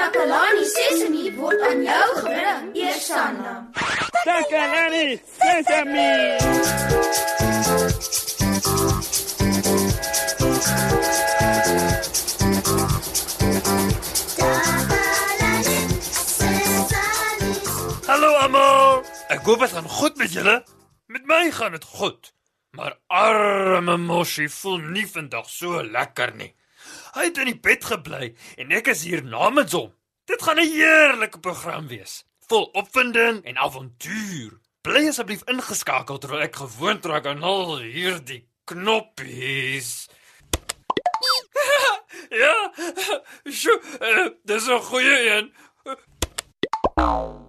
Takalani Sesemi word aan jou gebring, Eersanna. Takalani Sesemi. Hallo almal. Ek hoop dit gaan goed met julle. Met my gaan dit goed. Maar arme Moshi voel nie vandag so lekker nie. Hy het in die bed gebly en ek is hier namens hom. Dit gaan 'n heerlike program wees, vol opwinding en avontuur. Bly asseblief ingeskakel terwyl ek gewoond raak aan al hierdie knoppies. ja, sjo, uh, dis 'n goeie een.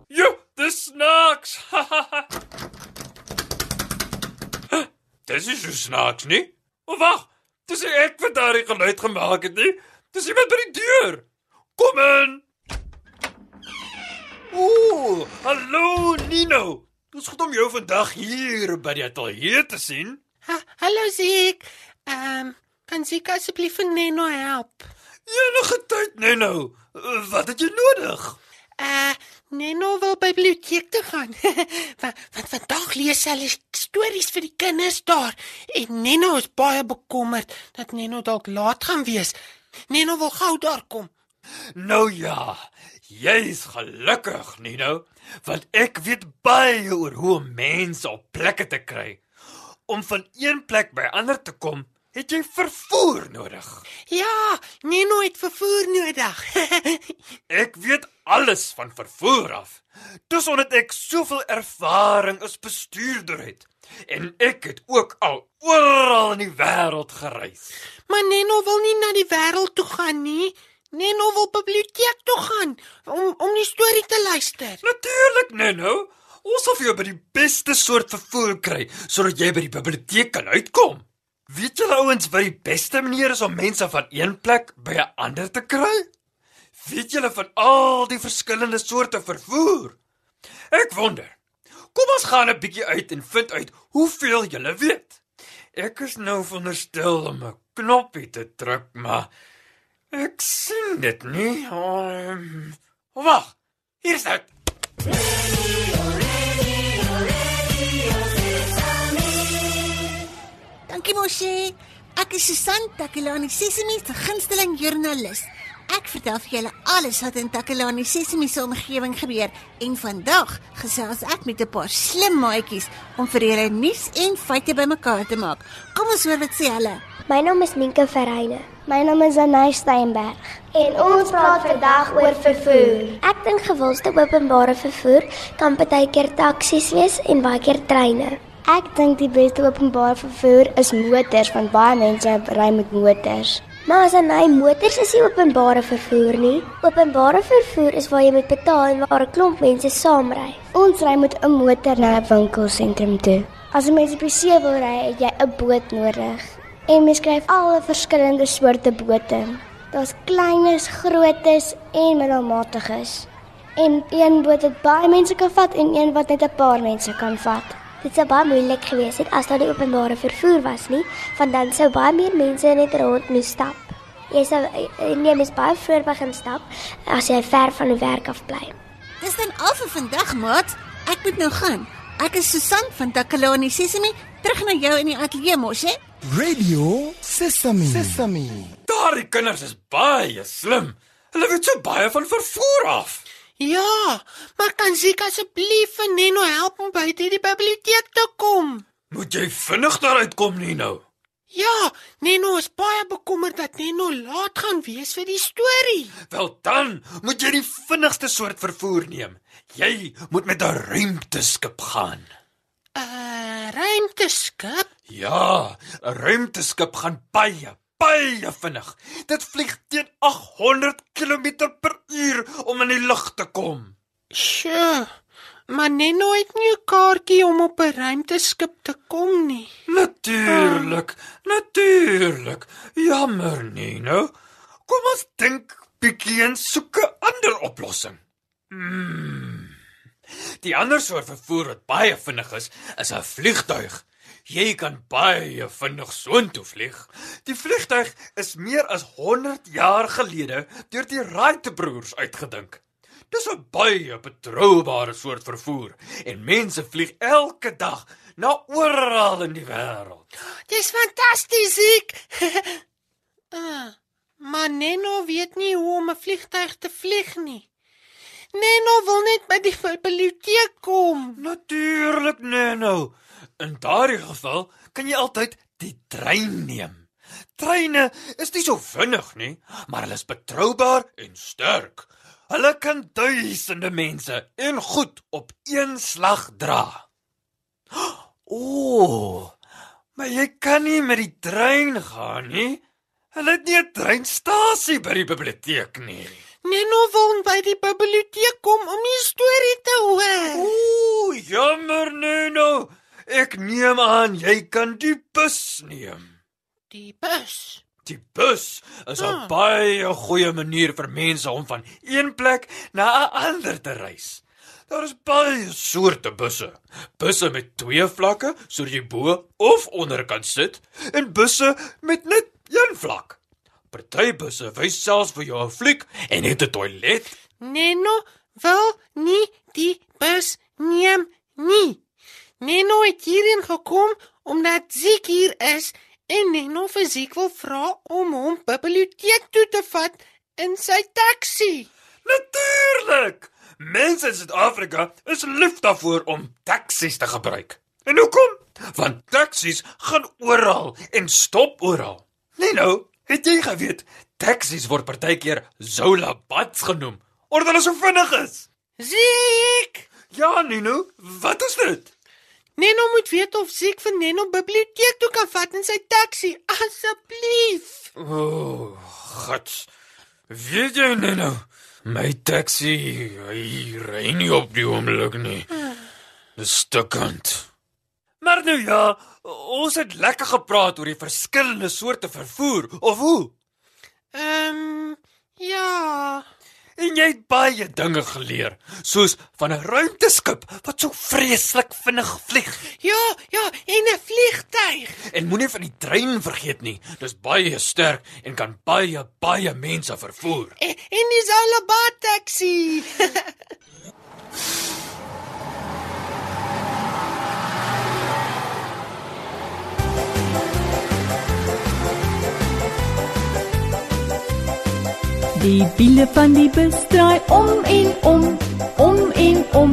Jo, dis snaaks. dis is so snaaks nie. O wag, dis ek wat daardie geluid gemaak het nie. Dis iemand by die deur. Kom in. Ooh, hallo Nino. Dis goed om jou vandag hier by die ateljee te sien. Ha, hallo Ziek. Ehm, um, kan Ziek asseblief vir Neno help? Enige tyd, Nino. Wat het jy nodig? Uh, Neno wil by biblioteek toe gaan. want, want vandag lees hulle stories vir die kinders daar en Neno is baie bekommerd dat Neno dalk laat gaan wees. Neno wil gou daar kom. Nou ja, jy's gelukkig, Nino, want ek weet baie oor hoe mense op plekke te kry. Om van een plek by ander te kom, het jy vervoer nodig. Ja, Neno het vervoer nodig. ek weet alles van vervoer af. Dis omdat ek soveel ervaring as bestuurder het en ek het ook al oral in die wêreld gereis. Maar Neno wil nie na die wêreld toe gaan nie. Neno wil biblioteek toe gaan om om die storie te luister. Natuurlik, Neno. Ons sal vir jou by die beste soort vervoer kry sodat jy by die biblioteek kan uitkom. Weet julle ouens wat die beste manier is om mense van een plek by 'n ander te kry? Weet julle van al die verskillende soorte vervoer? Ek wonder. Kom ons gaan 'n bietjie uit en vind uit hoeveel julle weet. Ek is nou veronderstel om 'n knoppie te druk, maar ek sien dit nie. Um, Wag. Hier is dit. Dankie Moshi. Ek is Susan Takelani Sesimi se gunsteling joernalis. Ek vertel vir julle alles wat in Takelani Sesimi se omgewing gebeur en vandag gesels ek met 'n paar slim maatjies om vir julle nuus en feite bymekaar te maak. Kom ons hoor wat sê hulle. My naam is Minke Verreine. My naam is Anay Steinberg. En ons praat vandag oor vervoer. Ek dink gewilste openbare vervoer kan baie keer taksies wees en baie keer treine. Ek dink die beste openbare vervoer is motors want baie mense ry met motors. Maar as 'n ny motors is nie openbare vervoer nie. Openbare vervoer is waar jy moet betaal en waar 'n klomp mense saamry. Ons ry met 'n motor na 'n winkelsentrum toe. As jy mense op die see wil ry, het jy 'n boot nodig. En mens skryf al verskillende soorte bote. Daar's kleines, grootes en middelmatiges. En een boot wat baie mense kan vat en een wat net 'n paar mense kan vat. Dit sou baie moeilik gewees het as daar nie openbare vervoer was nie, want dan sou baie meer mense net rond moes stap. Jy sou nee, mens baie vroeër begin stap as jy ver van die werk af bly. Dis dan al vir vandag, maat. Ek moet nou gaan. Ek is Susan van Takalani Sesimi, terug na jou in die ateljee mos, hè? Radio Sesame. Sesame. Daardie kinders is baie slim. Hulle weet so baie van vervoer af. Ja, maar kan Zika asseblief vir Neno help om by die biblioteek te kom? Moet jy vinnig daar uitkom, Nino? Ja, Neno is baie bekommerd dat Neno laat gaan wees vir die storie. Wel dan, moet jy die vinnigste soort vervoer neem. Jy moet met 'n ruimteskip gaan. 'n uh, Ruimteskip? Ja, 'n ruimteskip gaan baie baie vinnig. Dit vlieg teen 800 km/h om in die lug te kom. Sjoe. Maar Neno het nie 'n kaartjie om op 'n ruimteskip te kom nie. Natuurlik, natuurlik. Jammer, Nino. Kom ons dink bietjie en soek 'n ander oplossing. Hmm. Die ander soort vervoer wat baie vinnig is, is 'n vliegtuig. Jy kan baie vinnig soontoe vlieg. Die vliegtyg is meer as 100 jaar gelede deur die Wright broers uitgedink. Dis 'n baie betroubare soort vervoer en mense vlieg elke dag na oral in die wêreld. Dis fantasties, ek. ah, maar Neno weet nie hoe om 'n vliegtyg te vlieg nie. Neno wil net by die biblioteek kom. Natuurlik, Neno. In daardie geval kan jy altyd die trein neem. Treine is nie so vinnig nie, maar hulle is betroubaar en sterk. Hulle kan duisende mense en goed op een slag dra. O, oh, maar jy kan nie met die trein gaan nie. Hulle het nie 'n treinstasie by die biblioteek nie. Neno wil by die biblioteek kom om die storie te hoor. Ooh, jammer Neno. Ek neem aan jy kan die bus neem. Die bus. Die bus is 'n baie goeie manier vir mense om van een plek na 'n ander te reis. Daar is baie soorte busse. Busse met twee vlakke sodat jy bo of onder kan sit en busse met net een vlak. Party busse wys selfs vir jou 'n fliek en het 'n toilet. Neno wil nie die bus neem nie. Neno het hierheen gekom omdat Ziek hier is en Neno vir Ziek wil vra om hom biblioteek toe te vat in sy taxi. Natuurlik. Mense in Suid-Afrika is lief daarvoor om taksies te gebruik. En hoekom? Want taksies gaan oral en stop oral. Nou, het jy geweet taksies word partykeer Zola Bats genoem omdat hulle so vinnig is? Ziek! Ja, Nino, wat is dit? Neno moet weet of Ziek vir Neno biblioteek toe kan vat in sy taxi, asseblief. O, oh, God. Weet jy Nino, my taxi hy ry nie op die oomblik nie. Dis stukkend. Maar nou ja, ons het lekker gepraat oor die verskillende soorte vervoer, of hoe? Ehm um, ja. En jy het baie dinge geleer, soos van 'n ruimteskip wat so vreeslik vinnig vlieg. Ja, ja, en 'n vliegtyg. En moenie van die trein vergeet nie. Dis baie sterk en kan baie baie mense vervoer. En, en die Zalabat taxi. Die wiele van die bus draai om en om, om en om,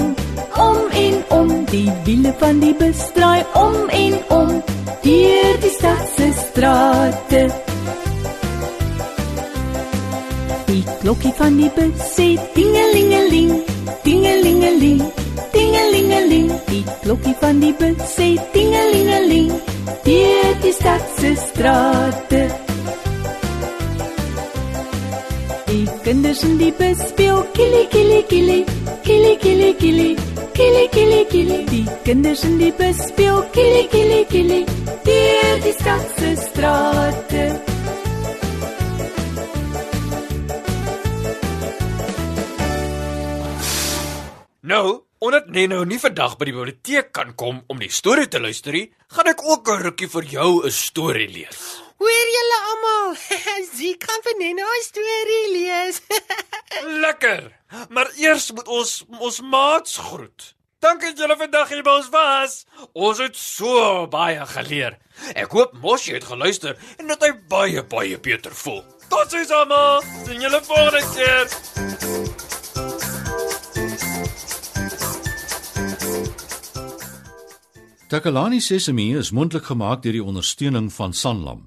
om en om. Die wiele van die bus draai om en om, deur die stad se strate. Die klokkie van die bus sê dingelingeling, dingelingeling, dingelingeling. Die klokkie van die bus sê die bus speel kili kili kili kili kili kili kili kili kili Die kinders in die bus speel kili kili kili deur die stad se strate Nou, omdat Neno nie vandag by die biblioteek kan kom om die storie te luister nie, gaan ek ook 'n rukkie vir jou 'n storie lees. Hoor julle almal? Eers moet ons ons maats groet. Dankie dat julle vandag hier by ons was. Ons het so baie geleer. Ek hoop mos jy het geluister en dat hy baie baie beter voel. Totsiens almal. Sien julle volgende keer. Takalani Sesemi is mondelik gemaak deur die ondersteuning van Sanlam.